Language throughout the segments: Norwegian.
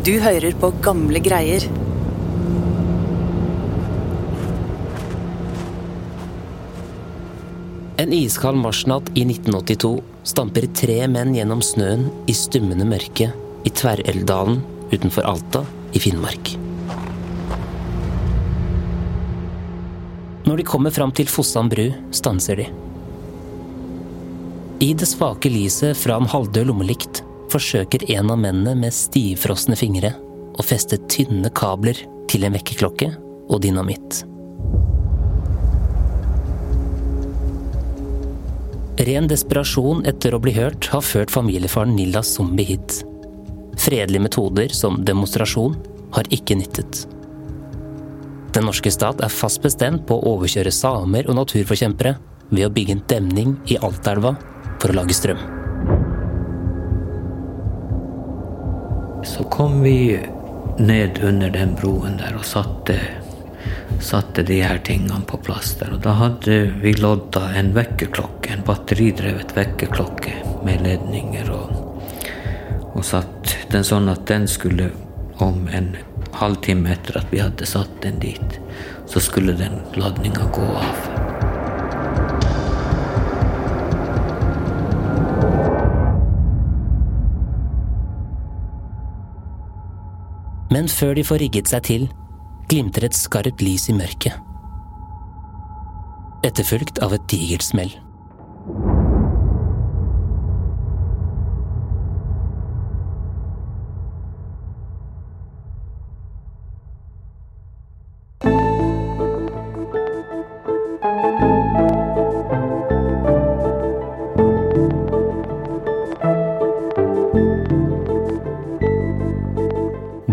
Du hører på gamle greier. En iskald marsnatt i 1982 stamper tre menn gjennom snøen i stummende mørke i Tverreldalen utenfor Alta i Finnmark. Når de kommer fram til Fossan bru, stanser de. I det svake lyset fra en halvdød lommelykt forsøker en av mennene med stivfrosne fingre å feste tynne kabler til en vekkerklokke og dynamitt. Ren desperasjon etter å bli hørt har ført familiefaren Nilla Zombie hit. Fredelige metoder som demonstrasjon har ikke nyttet. Den norske stat er fast bestemt på å overkjøre samer og naturforkjempere ved å bygge en demning i Altaelva for å lage strøm. Så kom vi ned under den broen der og satte, satte de her tingene på plass der. Og da hadde vi lodda en vekkerklokke, en batteridrevet vekkerklokke med ledninger, og, og satt den sånn at den skulle om en halvtime etter at vi hadde satt den dit, så skulle den ladninga gå av. Men før de får rigget seg til, glimter et skarpt lys i mørket. Etterfulgt av et digert smell.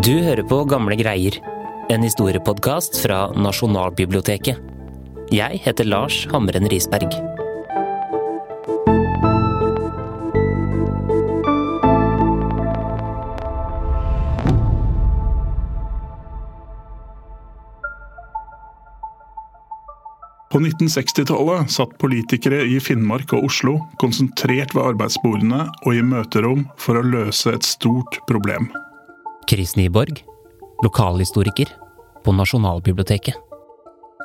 Du hører på Gamle greier, en historiepodkast fra Nasjonalbiblioteket. Jeg heter Lars Hamren Risberg. På 1960-tallet satt politikere i Finnmark og Oslo konsentrert ved arbeidsbordene og i møterom for å løse et stort problem. Chris Nyborg, lokalhistoriker på Nasjonalbiblioteket.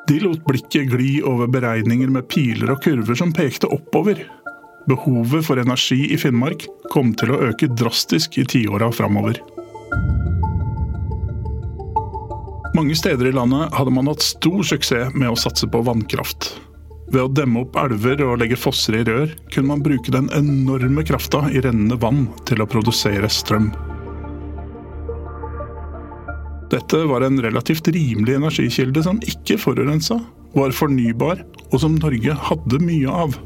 De lot blikket gli over beregninger med piler og kurver som pekte oppover. Behovet for energi i Finnmark kom til å øke drastisk i tiåra framover. Mange steder i landet hadde man hatt stor suksess med å satse på vannkraft. Ved å demme opp elver og legge fosser i rør, kunne man bruke den enorme krafta i rennende vann til å produsere strøm. Dette var en relativt rimelig energikilde som ikke forurensa, var fornybar, og som Norge hadde mye av.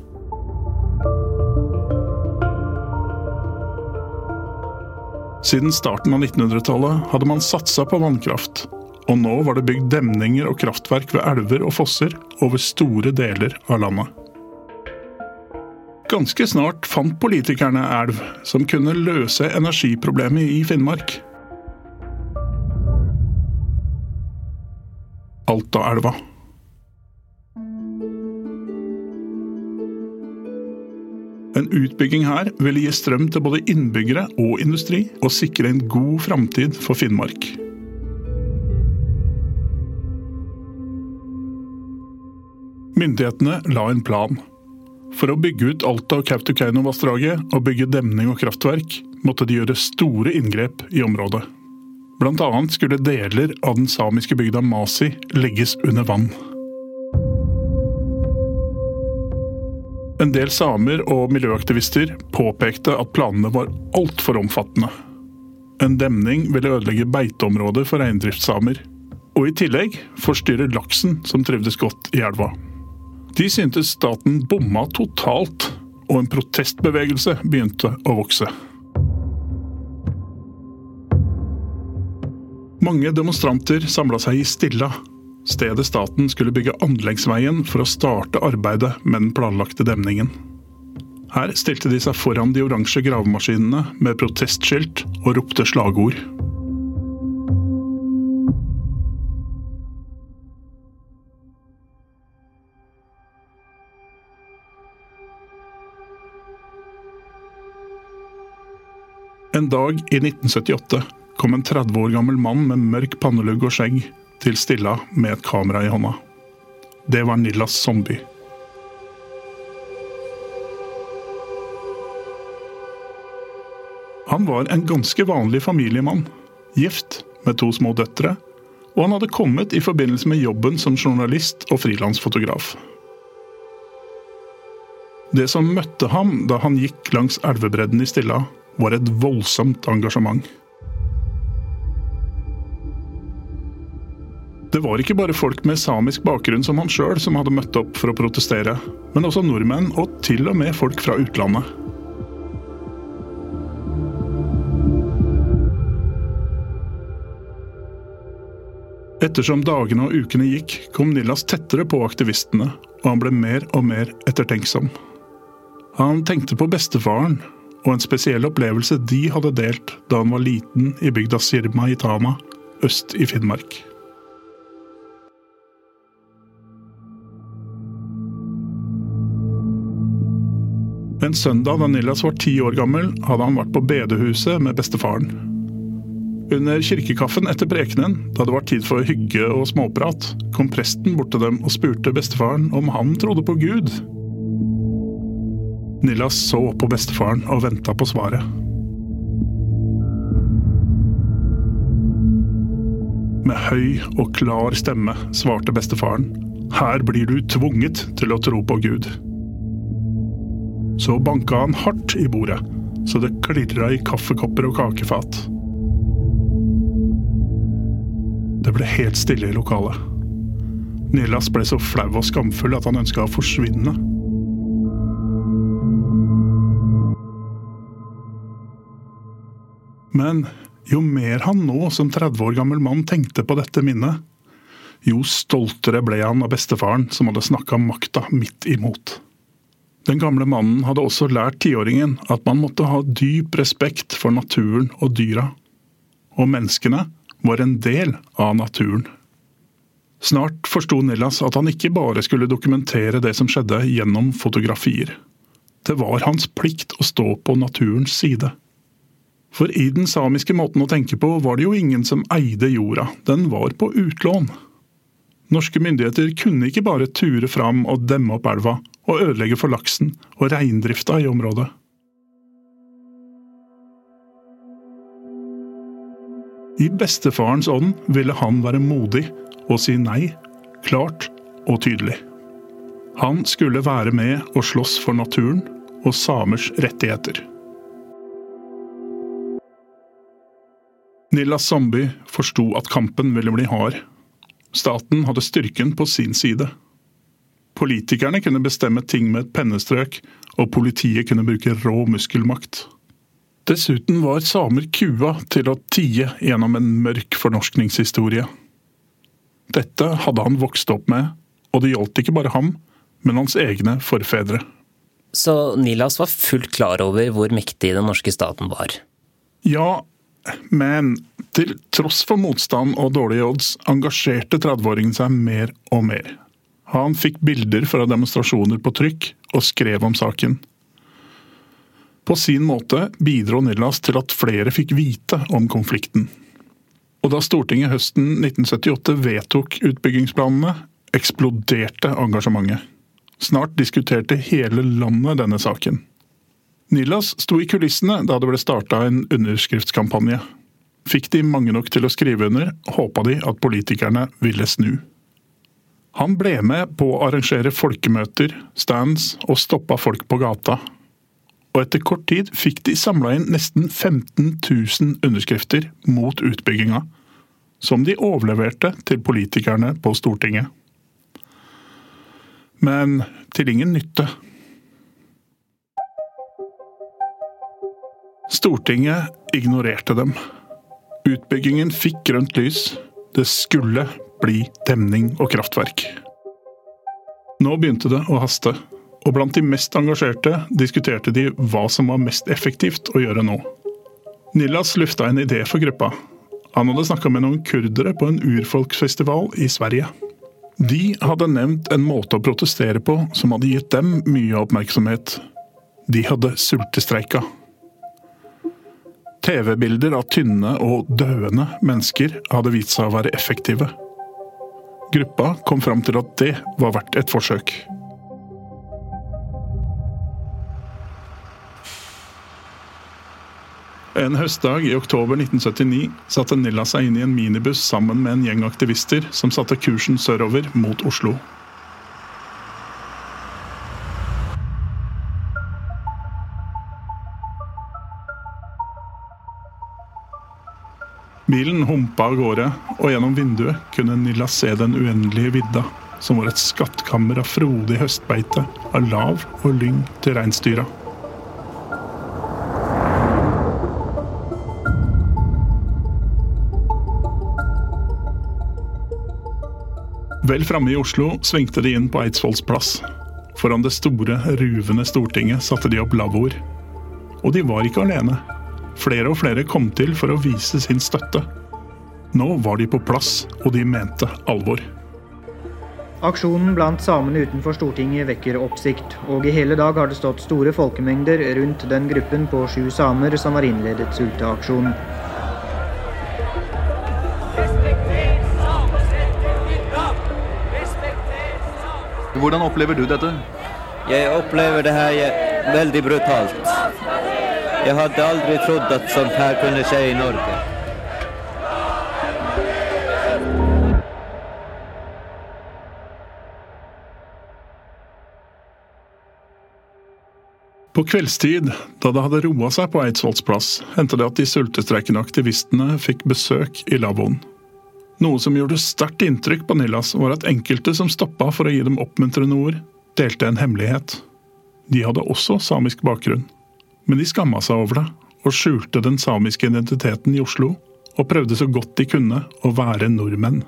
Siden starten av 1900-tallet hadde man satsa på vannkraft, og nå var det bygd demninger og kraftverk ved elver og fosser over store deler av landet. Ganske snart fant politikerne elv som kunne løse energiproblemet i Finnmark. Altaelva. En utbygging her ville gi strøm til både innbyggere og industri, og sikre en god framtid for Finnmark. Myndighetene la en plan. For å bygge ut Alta- og Kautokeino-vassdraget og bygge demning og kraftverk, måtte de gjøre store inngrep i området. Blant annet skulle deler av den samiske bygda Masi legges under vann. En del samer og miljøaktivister påpekte at planene var altfor omfattende. En demning ville ødelegge beiteområder for reindriftssamer, og i tillegg forstyrre laksen som trivdes godt i elva. De syntes staten bomma totalt, og en protestbevegelse begynte å vokse. Mange demonstranter samla seg i Stilla, stedet staten skulle bygge anleggsveien for å starte arbeidet med den planlagte demningen. Her stilte de seg foran de oransje gravemaskinene med protestskilt og ropte slagord. En dag i 1978 kom en 30 år gammel mann med mørk pannelugg og skjegg til Stilla med et kamera i hånda. Det var Nillas zombie. Han var en ganske vanlig familiemann. Gift med to små døtre. Og han hadde kommet i forbindelse med jobben som journalist og frilansfotograf. Det som møtte ham da han gikk langs elvebredden i Stilla, var et voldsomt engasjement. Var ikke bare folk med samisk bakgrunn som han sjøl som hadde møtt opp for å protestere, men også nordmenn og til og med folk fra utlandet. Ettersom dagene og ukene gikk, kom Nillas tettere på aktivistene, og han ble mer og mer ettertenksom. Han tenkte på bestefaren og en spesiell opplevelse de hadde delt da han var liten i bygda Sirma i Tana, øst i Finnmark. Søndag da Nillas var ti år gammel, hadde han vært på bedehuset med bestefaren. Under kirkekaffen etter prekenen, da det var tid for hygge og småprat, kom presten bort til dem og spurte bestefaren om han trodde på Gud. Nillas så på bestefaren og venta på svaret. Med høy og klar stemme svarte bestefaren. Her blir du tvunget til å tro på Gud. Så banka han hardt i bordet, så det klirra i kaffekopper og kakefat. Det ble helt stille i lokalet. Nilas ble så flau og skamfull at han ønska å forsvinne. Men jo mer han nå som 30 år gammel mann tenkte på dette minnet, jo stoltere ble han av bestefaren som hadde snakka makta midt imot. Den gamle mannen hadde også lært tiåringen at man måtte ha dyp respekt for naturen og dyra. Og menneskene var en del av naturen. Snart forsto Nillas at han ikke bare skulle dokumentere det som skjedde gjennom fotografier. Det var hans plikt å stå på naturens side. For i den samiske måten å tenke på var det jo ingen som eide jorda, den var på utlån. Norske myndigheter kunne ikke bare ture fram og demme opp elva og ødelegge for laksen og reindrifta i området. I bestefarens ånd ville han være modig og si nei, klart og tydelig. Han skulle være med og slåss for naturen og samers rettigheter. Nilla Zombie forsto at kampen ville bli hard. Staten hadde styrken på sin side. Politikerne kunne bestemme ting med et pennestrøk, og politiet kunne bruke rå muskelmakt. Dessuten var samer kua til å tie gjennom en mørk fornorskningshistorie. Dette hadde han vokst opp med, og det gjaldt ikke bare ham, men hans egne forfedre. Så Nilas var fullt klar over hvor mektig den norske staten var? Ja, men til tross for motstand og dårlige odds engasjerte 30-åringen seg mer og mer. Han fikk bilder fra demonstrasjoner på trykk og skrev om saken. På sin måte bidro Nillas til at flere fikk vite om konflikten. Og da Stortinget høsten 1978 vedtok utbyggingsplanene, eksploderte engasjementet. Snart diskuterte hele landet denne saken. Nilas sto i kulissene da det ble starta en underskriftskampanje. Fikk de mange nok til å skrive under, håpa de at politikerne ville snu. Han ble med på å arrangere folkemøter, stands og stoppa folk på gata. Og etter kort tid fikk de samla inn nesten 15 000 underskrifter mot utbygginga, som de overleverte til politikerne på Stortinget. Men til ingen nytte. Stortinget ignorerte dem. Utbyggingen fikk grønt lys. Det skulle bli demning og kraftverk. Nå begynte det å haste, og blant de mest engasjerte diskuterte de hva som var mest effektivt å gjøre nå. Nillas lufta en idé for gruppa. Han hadde snakka med noen kurdere på en urfolksfestival i Sverige. De hadde nevnt en måte å protestere på som hadde gitt dem mye oppmerksomhet. De hadde sultestreika. TV-bilder av tynne og døende mennesker hadde vist seg å være effektive. Gruppa kom fram til at det var verdt et forsøk. En høstdag i oktober 1979 satte Nilla seg inn i en minibuss sammen med en gjeng aktivister som satte kursen sørover mot Oslo. Bilen humpa av gårde, og gjennom vinduet kunne Nilla se den uendelige vidda, som var et skattkammer av frodig høstbeite, av lav og lyng til reinsdyra. Vel framme i Oslo svingte de inn på Eidsvolls plass. Foran det store, ruvende Stortinget satte de opp lavvoer. Og de var ikke alene. Flere og flere kom til for å vise sin støtte. Nå var de på plass, og de mente alvor. Aksjonen blant samene utenfor Stortinget vekker oppsikt, og i hele dag har det stått store folkemengder rundt den gruppen på sju samer som har innledet sulteaksjonen. Hvordan opplever du dette? Jeg opplever det her veldig brutalt. Jeg hadde aldri trodd at sånt her kunne skje i Norge. På kveldstid, da det hadde roa seg på Eidsvolls plass, hendte det at de sultestreikende aktivistene fikk besøk i lavvoen. Noe som gjorde sterkt inntrykk på Nillas, var at enkelte som stoppa for å gi dem oppmuntrende ord, delte en hemmelighet. De hadde også samisk bakgrunn, men de skamma seg over det og skjulte den samiske identiteten i Oslo, og prøvde så godt de kunne å være nordmenn.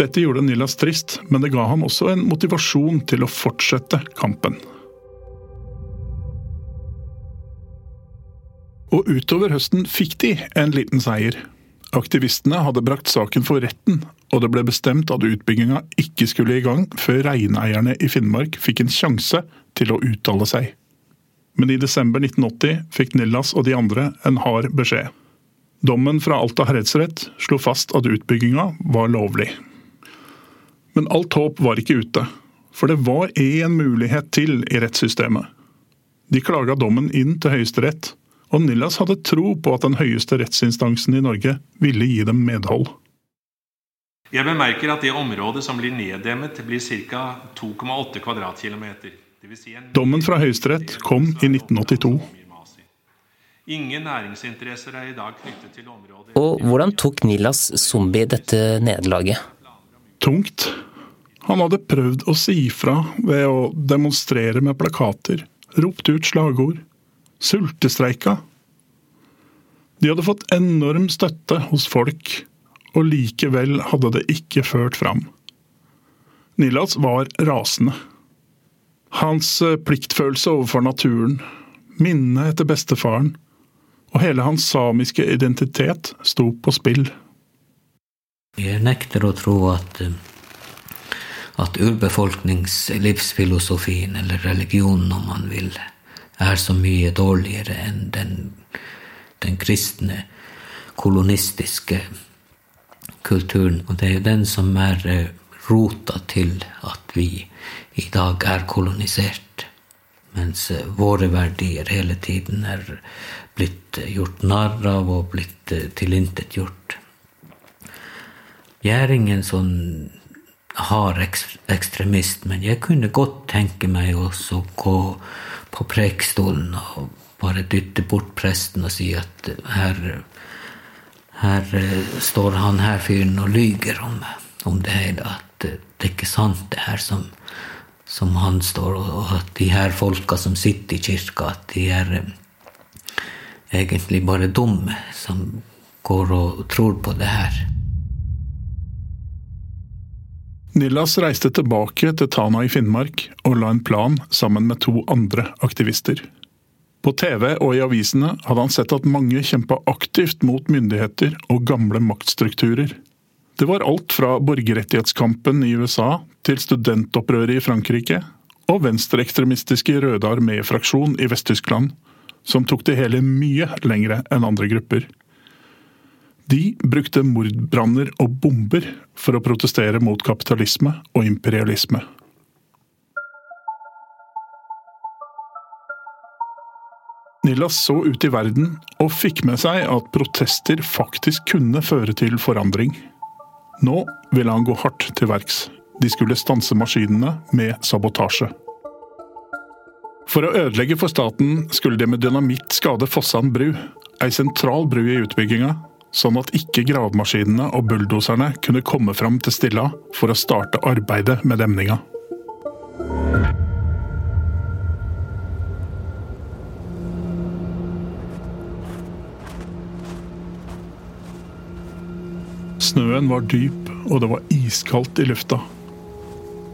Dette gjorde Nillas trist, men det ga ham også en motivasjon til å fortsette kampen. Og utover høsten fikk de en liten seier. Aktivistene hadde brakt saken for retten, og det ble bestemt at utbygginga ikke skulle i gang før reineierne i Finnmark fikk en sjanse til å uttale seg. Men i desember 1980 fikk Nillas og de andre en hard beskjed. Dommen fra Alta herredsrett slo fast at utbygginga var lovlig. Men alt håp var ikke ute, for det var én mulighet til i rettssystemet. De klaga dommen inn til Høyesterett, og Nillas hadde tro på at den høyeste rettsinstansen i Norge ville gi dem medhold. Jeg bemerker at det området som blir neddemmet, blir ca. 2,8 kvadratkilometer. Dommen fra Høyesterett kom i 1982. Ingen næringsinteresser er i dag knyttet til området Og hvordan tok Nilas Zombie dette nederlaget? Tungt. Han hadde prøvd å si fra ved å demonstrere med plakater, ropt ut slagord, sultestreika. De hadde fått enorm støtte hos folk, og likevel hadde det ikke ført fram. Nilas var rasende. Hans pliktfølelse overfor naturen, minnet etter bestefaren og hele hans samiske identitet sto på spill. Jeg nekter å tro at, at urbefolkningslivsfilosofien, eller religionen om man vil, er så mye dårligere enn den, den kristne, kolonistiske kulturen. Og det er jo den som er rota til at vi i dag er kolonisert. Mens våre verdier hele tiden er blitt gjort narr av og blitt tilintetgjort. Jeg er ingen sånn hard ekstremist, men jeg kunne godt tenke meg også å gå på prekestolen og bare dytte bort presten og si at her, her står han her fyren og lyger om, om det hele. At det er ikke sant, det her som, som han står, og at de her folka som sitter i kirka, at de er egentlig bare dumme som går og tror på det her. Nillas reiste tilbake til Tana i Finnmark og la en plan sammen med to andre aktivister. På TV og i avisene hadde han sett at mange kjempa aktivt mot myndigheter og gamle maktstrukturer. Det var alt fra borgerrettighetskampen i USA til studentopprøret i Frankrike og venstreekstremistiske Røde armé-fraksjon i Vest-Tyskland, som tok det hele mye lengre enn andre grupper. De brukte mordbranner og bomber for å protestere mot kapitalisme og imperialisme. Nilas så ut i verden og fikk med seg at protester faktisk kunne føre til forandring. Nå ville han gå hardt til verks. De skulle stanse maskinene med sabotasje. For å ødelegge for staten skulle de med dynamitt skade Fossan bru, ei sentral bru i utbygginga, sånn at ikke gravemaskinene og bulldoserne kunne komme fram til Stilla for å starte arbeidet med demninga. Snøen var dyp, og det var iskaldt i lufta.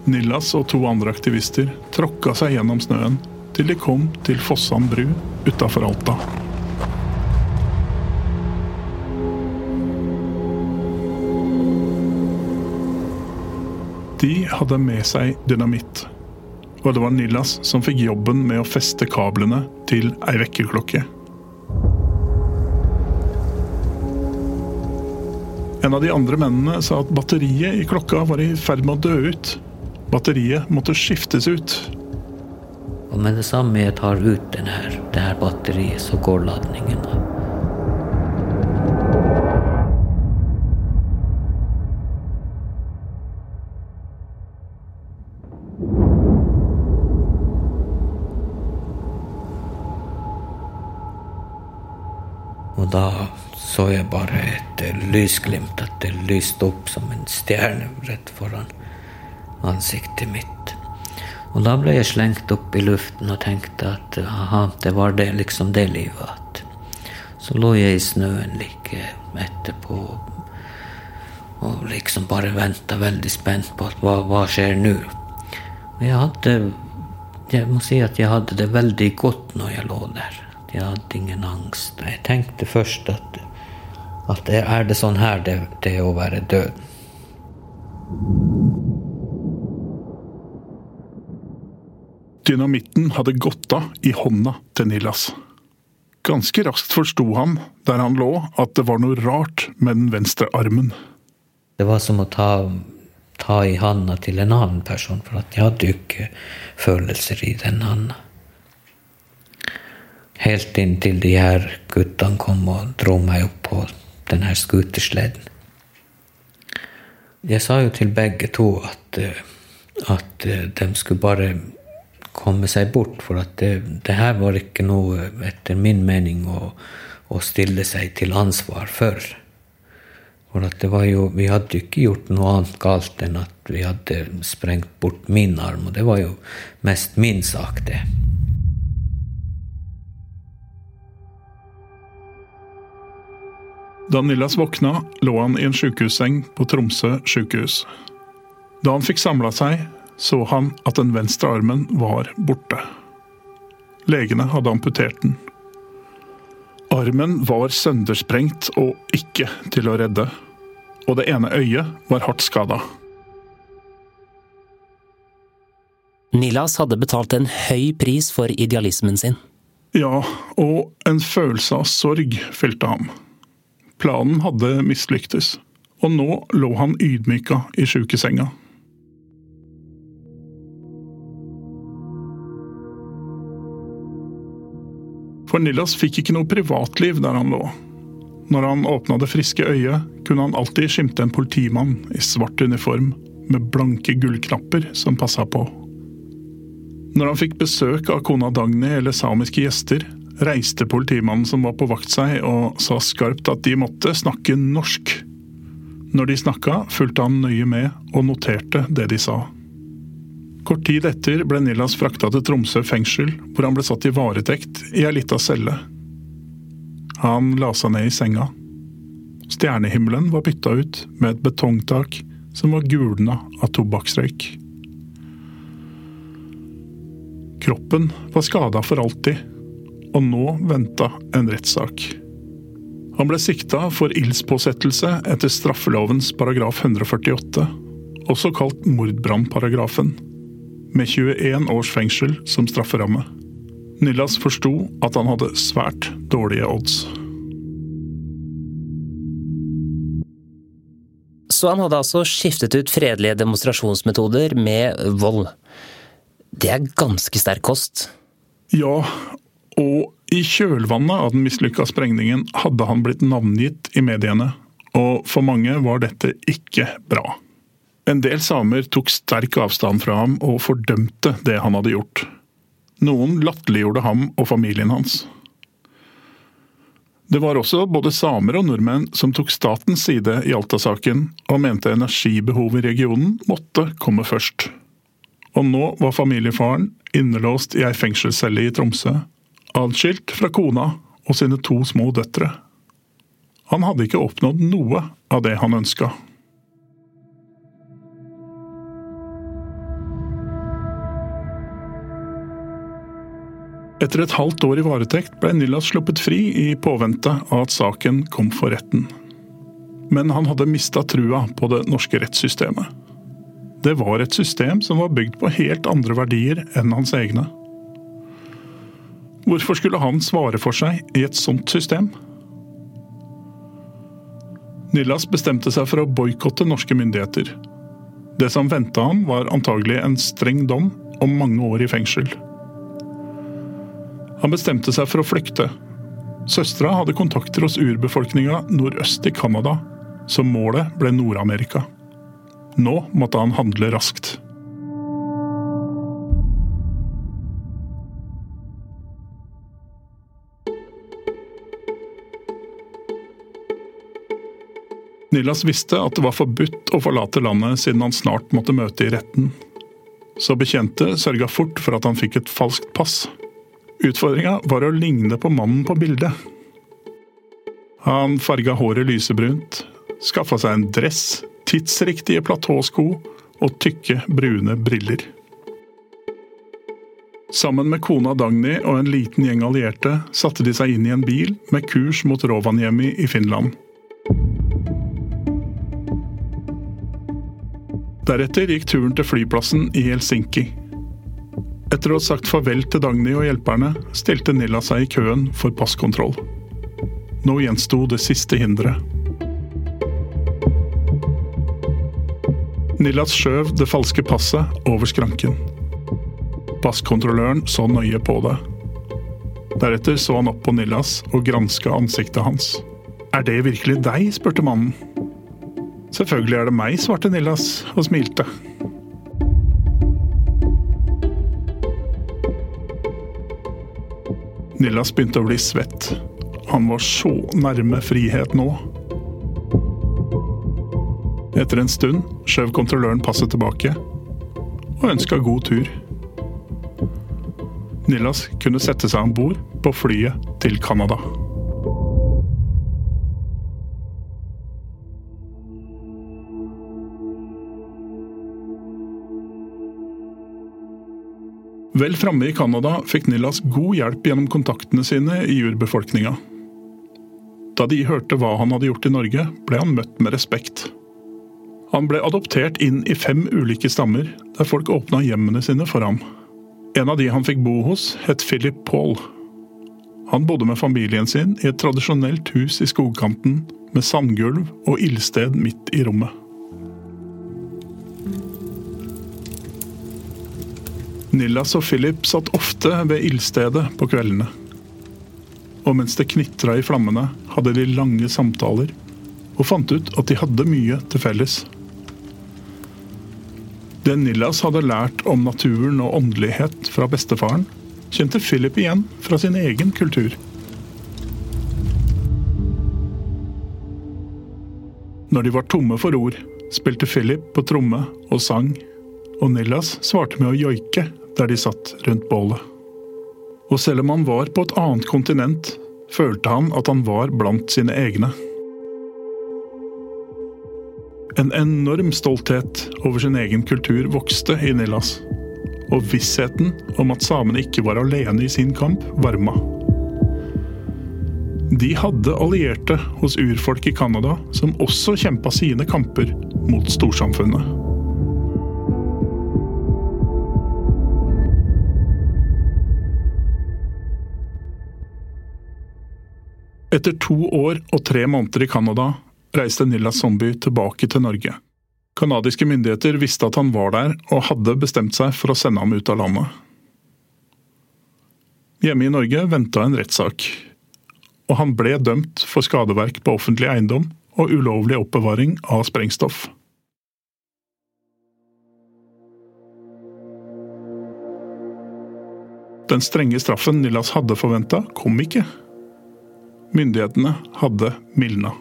Nillas og to andre aktivister tråkka seg gjennom snøen til de kom til Fossan bru utafor Alta. De hadde med seg dynamitt, og det var Nillas som fikk jobben med å feste kablene til ei vekkerklokke. En av de andre mennene sa at batteriet i klokka var i ferd med å dø ut. Batteriet måtte skiftes ut. Og med det samme jeg tar ut den her, det her batteriet, så går ladningen av. Og da lysglimt, at det lyste opp som en stjerne rett foran ansiktet mitt. Og da ble jeg slengt opp i luften og tenkte at aha, det var det, liksom det livet at Så lå jeg i snøen like etterpå og liksom bare venta veldig spent på at hva, hva skjer nå? Jeg hadde Jeg må si at jeg hadde det veldig godt når jeg lå der. Jeg hadde ingen angst. Jeg tenkte først at, at er det sånn her det, det å være død? Dynamitten hadde gått av i hånda til Nilas. Ganske raskt forsto han, der han lå, at det var noe rart med den venstre armen. Det var som å ta, ta i handa til en annen person, for at jeg hadde jo ikke følelser i den handa. Helt inntil de her guttene kom og dro meg opp på den her skutersleden. Jeg sa jo til begge to at, eh, at eh, de skulle bare komme seg bort, for at det, det her var ikke noe, etter min mening, å, å stille seg til ansvar for. For at det var jo, Vi hadde ikke gjort noe annet galt enn at vi hadde sprengt bort min arm, og det var jo mest min sak, det. Da Nillas våkna, lå han i en sykehusseng på Tromsø sykehus. Da han fikk samla seg, så han at den venstre armen var borte. Legene hadde amputert den. Armen var søndersprengt og ikke til å redde, og det ene øyet var hardt skada. Nilas hadde betalt en høy pris for idealismen sin. Ja, og en følelse av sorg fylte ham. Planen hadde mislyktes, og nå lå han ydmyka i sjukesenga. For Nillas fikk ikke noe privatliv der han lå. Når han åpna det friske øyet, kunne han alltid skimte en politimann i svart uniform med blanke gullknapper som passa på. Når han fikk besøk av kona Dagny eller samiske gjester, reiste politimannen som var på vakt seg og sa skarpt at de måtte snakke norsk. Når de snakka, fulgte han nøye med og noterte det de sa. Kort tid etter ble Nilas frakta til Tromsø fengsel, hvor han ble satt i varetekt i ei lita celle. Han la seg ned i senga. Stjernehimmelen var bytta ut med et betongtak som var gulna av tobakksrøyk. Kroppen var skada for alltid, og nå venta en rettssak. Han ble sikta for ildspåsettelse etter straffelovens paragraf 148, også kalt mordbrannparagrafen, med 21 års fengsel som strafferamme. Nillas forsto at han hadde svært dårlige odds. Så han hadde altså skiftet ut fredelige demonstrasjonsmetoder med vold. Det er ganske sterk kost. Ja, og i kjølvannet av den mislykka sprengningen hadde han blitt navngitt i mediene, og for mange var dette ikke bra. En del samer tok sterk avstand fra ham og fordømte det han hadde gjort. Noen latterliggjorde ham og familien hans. Det var også både samer og nordmenn som tok statens side i Alta-saken, og mente energibehovet i regionen måtte komme først. Og nå var familiefaren innelåst i ei fengselscelle i Tromsø, adskilt fra kona og sine to små døtre. Han hadde ikke oppnådd noe av det han ønska. Etter et halvt år i varetekt ble Nillas sluppet fri i påvente av at saken kom for retten. Men han hadde mista trua på det norske rettssystemet. Det var et system som var bygd på helt andre verdier enn hans egne. Hvorfor skulle han svare for seg i et sånt system? Nillas bestemte seg for å boikotte norske myndigheter. Det som venta ham, var antagelig en streng dom om mange år i fengsel. Han bestemte seg for å flykte. Søstera hadde kontakter hos urbefolkninga nordøst i Canada, så målet ble Nord-Amerika. Nå måtte han handle raskt. Nilas visste at det var forbudt å forlate landet siden han snart måtte møte i retten. Så bekjente sørga fort for at han fikk et falskt pass. Utfordringa var å ligne på mannen på bildet. Han farga håret lysebrunt, skaffa seg en dress, tidsriktige platåsko og tykke, brune briller. Sammen med kona Dagny og en liten gjeng allierte satte de seg inn i en bil med kurs mot Rovaniemi i Finland. Deretter gikk turen til flyplassen i Helsinki. Etter å ha sagt farvel til Dagny og hjelperne, stilte Nilla seg i køen for passkontroll. Nå gjensto det siste hinderet. Nillas skjøv det falske passet over skranken. Passkontrolløren så nøye på det. Deretter så han opp på Nillas og granska ansiktet hans. Er det virkelig deg? spurte mannen. Selvfølgelig er det meg, svarte Nillas og smilte. Nillas begynte å bli svett. Han var så nærme frihet nå. Etter en stund skjøv kontrolløren passet tilbake og ønska god tur. Nillas kunne sette seg om bord på flyet til Canada. Vel framme i Canada fikk Nillas god hjelp gjennom kontaktene sine i urbefolkninga. Da de hørte hva han hadde gjort i Norge, ble han møtt med respekt. Han ble adoptert inn i fem ulike stammer, der folk åpna hjemmene sine for ham. En av de han fikk bo hos, het Philip Paul. Han bodde med familien sin i et tradisjonelt hus i skogkanten, med sandgulv og ildsted midt i rommet. Nillas og Philip satt ofte ved ildstedet på kveldene. Og mens det knitra i flammene, hadde de lange samtaler og fant ut at de hadde mye til felles. Det Nillas hadde lært om naturen og åndelighet fra bestefaren, kjente Philip igjen fra sin egen kultur. Når de var tomme for ord, spilte Philip på tromme og sang, og Nillas svarte med å joike der de satt rundt bålet. Og selv om han var på et annet kontinent, følte han at han var blant sine egne. En enorm stolthet over sin egen kultur vokste i Nillas. Og vissheten om at samene ikke var alene i sin kamp, varma. De hadde allierte hos urfolk i Canada som også kjempa sine kamper mot storsamfunnet. Etter to år og tre måneder i Canada reiste Nilla Zombie tilbake til Norge. Canadiske myndigheter visste at han var der, og hadde bestemt seg for å sende ham ut av landet. Hjemme i Norge venta en rettssak, og han ble dømt for skadeverk på offentlig eiendom og ulovlig oppbevaring av sprengstoff. Den strenge straffen Nillas hadde forventa, kom ikke. Myndighetene hadde mildna.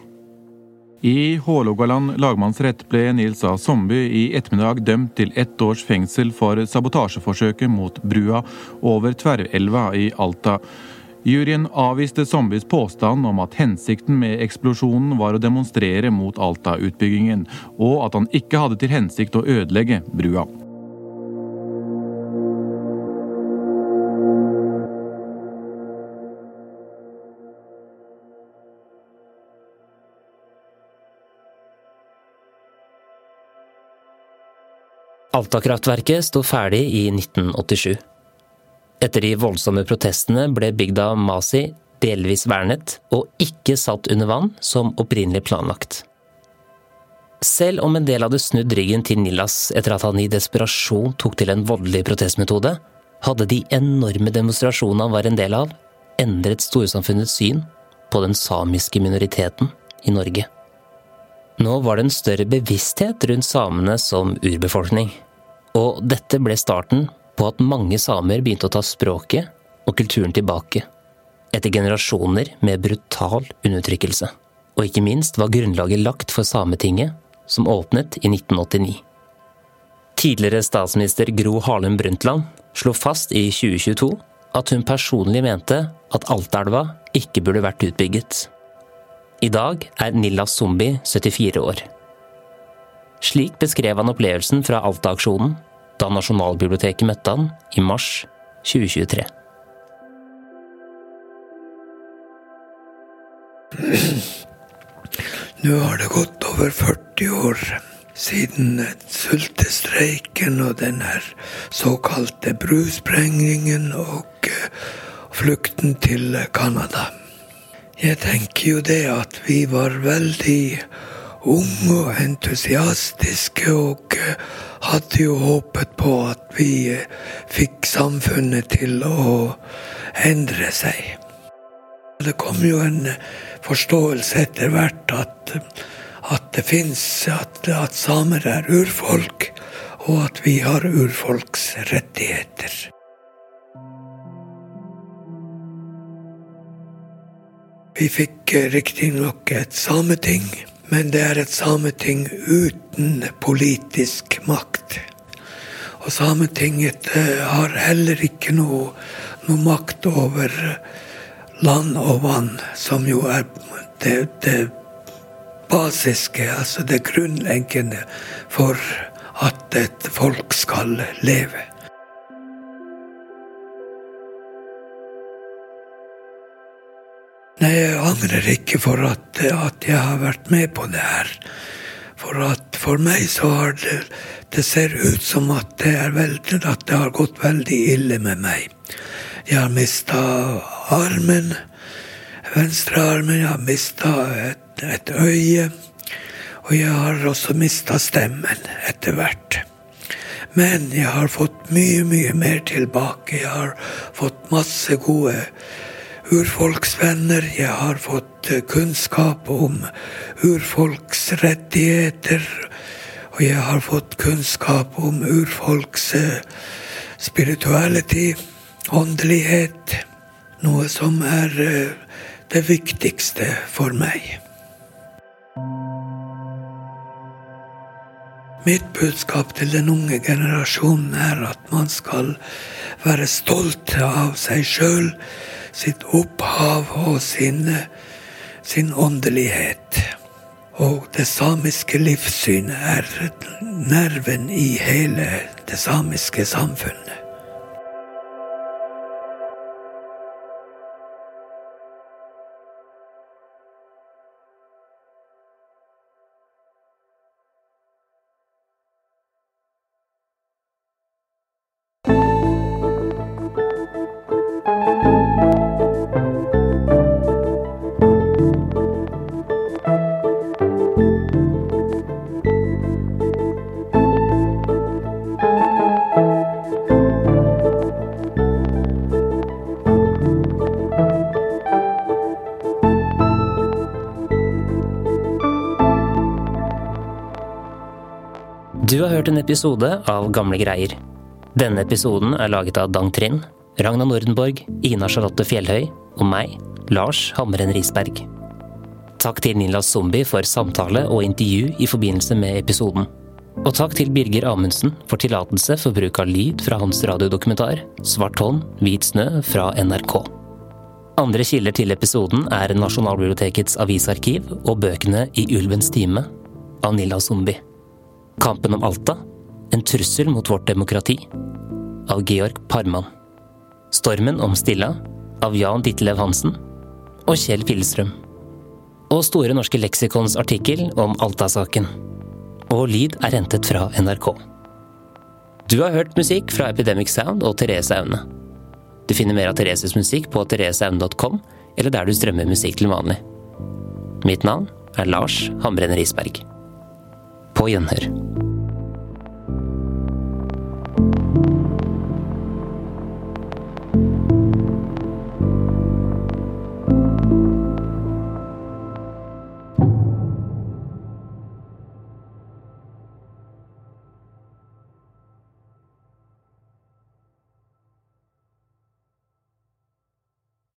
I Hålogaland lagmannsrett ble Nils A. Somby i ettermiddag dømt til ett års fengsel for sabotasjeforsøket mot brua over Tverrelva i Alta. Juryen avviste Sombys påstand om at hensikten med eksplosjonen var å demonstrere mot Alta-utbyggingen, og at han ikke hadde til hensikt å ødelegge brua. Alta-kraftverket sto ferdig i 1987. Etter de voldsomme protestene ble bygda Masi delvis vernet og ikke satt under vann som opprinnelig planlagt. Selv om en del hadde snudd ryggen til Nilas etter at han i desperasjon tok til en voldelig protestmetode, hadde de enorme demonstrasjonene han var en del av, endret storsamfunnets syn på den samiske minoriteten i Norge. Nå var det en større bevissthet rundt samene som urbefolkning. Og dette ble starten på at mange samer begynte å ta språket og kulturen tilbake. Etter generasjoner med brutal undertrykkelse. Og ikke minst var grunnlaget lagt for Sametinget, som åpnet i 1989. Tidligere statsminister Gro Harlem Brundtland slo fast i 2022 at hun personlig mente at Altaelva ikke burde vært utbygget. I dag er Nilla Zumbi 74 år. Slik beskrev han opplevelsen fra Alta-aksjonen da Nasjonalbiblioteket møtte han i mars 2023. Nå har det gått over 40 år siden sultestreiken og den såkalte brusprengningen og eh, flukten til Canada. Jeg tenker jo det at vi var veldig unge og entusiastiske og eh, hadde jo håpet på at vi eh, fikk samfunnet til å endre seg. Det kom jo en forståelse etter hvert at, at det fins at, at samer er urfolk, og at vi har urfolks rettigheter. Vi fikk eh, riktignok et sameting. Men det er et sameting uten politisk makt. Og Sametinget eh, har heller ikke noe, noe makt over land og vann, som jo er det, det basiske, altså det grunnleggende for at et folk skal leve. Nei, jeg angrer ikke for at, at, jeg har vært med på det her. For at for meg så har det Det ser ut som at det, er veldig, at det har gått veldig ille med meg. Jeg har mista armen, venstrearmen, jeg har mista et, et øye. Og jeg har også mista stemmen etter hvert. Men jeg har fått mye, mye mer tilbake. Jeg har fått masse gode urfolksvenner. Jeg har fått eh, kunnskap om urfolks rettigheter. Og jeg har fått kunnskap om urfolks eh, spirituality, åndelighet. Noe som er eh, det viktigste for meg. Mitt budskap til den unge generasjonen er at man skal være stolt av seg sjøl sitt opphav og sin, sin åndelighet. Og det samiske livssynet er nerven i hele det samiske samfunnet. Hørt en episode av Gamle greier. Denne episoden er laget av Dang Trind, Ragna Nordenborg, Ina Charlotte Fjellhøy og meg, Lars Hammeren Risberg. Takk til Nila Zombie for samtale og intervju i forbindelse med episoden. Og takk til Birger Amundsen for tillatelse for bruk av lyd fra hans radiodokumentar Svart hånd, hvit snø fra NRK. Andre kilder til episoden er Nasjonalbibliotekets avisarkiv og bøkene I ulvens time av Nilla Zombie. Kampen om Alta en trussel mot vårt demokrati av Georg Parman. Stormen om Stilla av Jan Ditlev Hansen og Kjell Pillestrøm. Og Store norske leksikons artikkel om Alta-saken. Og lyd er hentet fra NRK. Du har hørt musikk fra Epidemic Sound og Therese Aune. Du finner mer av Thereses musikk på thereseaune.com, eller der du strømmer musikk til vanlig. Mitt navn er Lars Hambrenner Isberg. På gjenhør.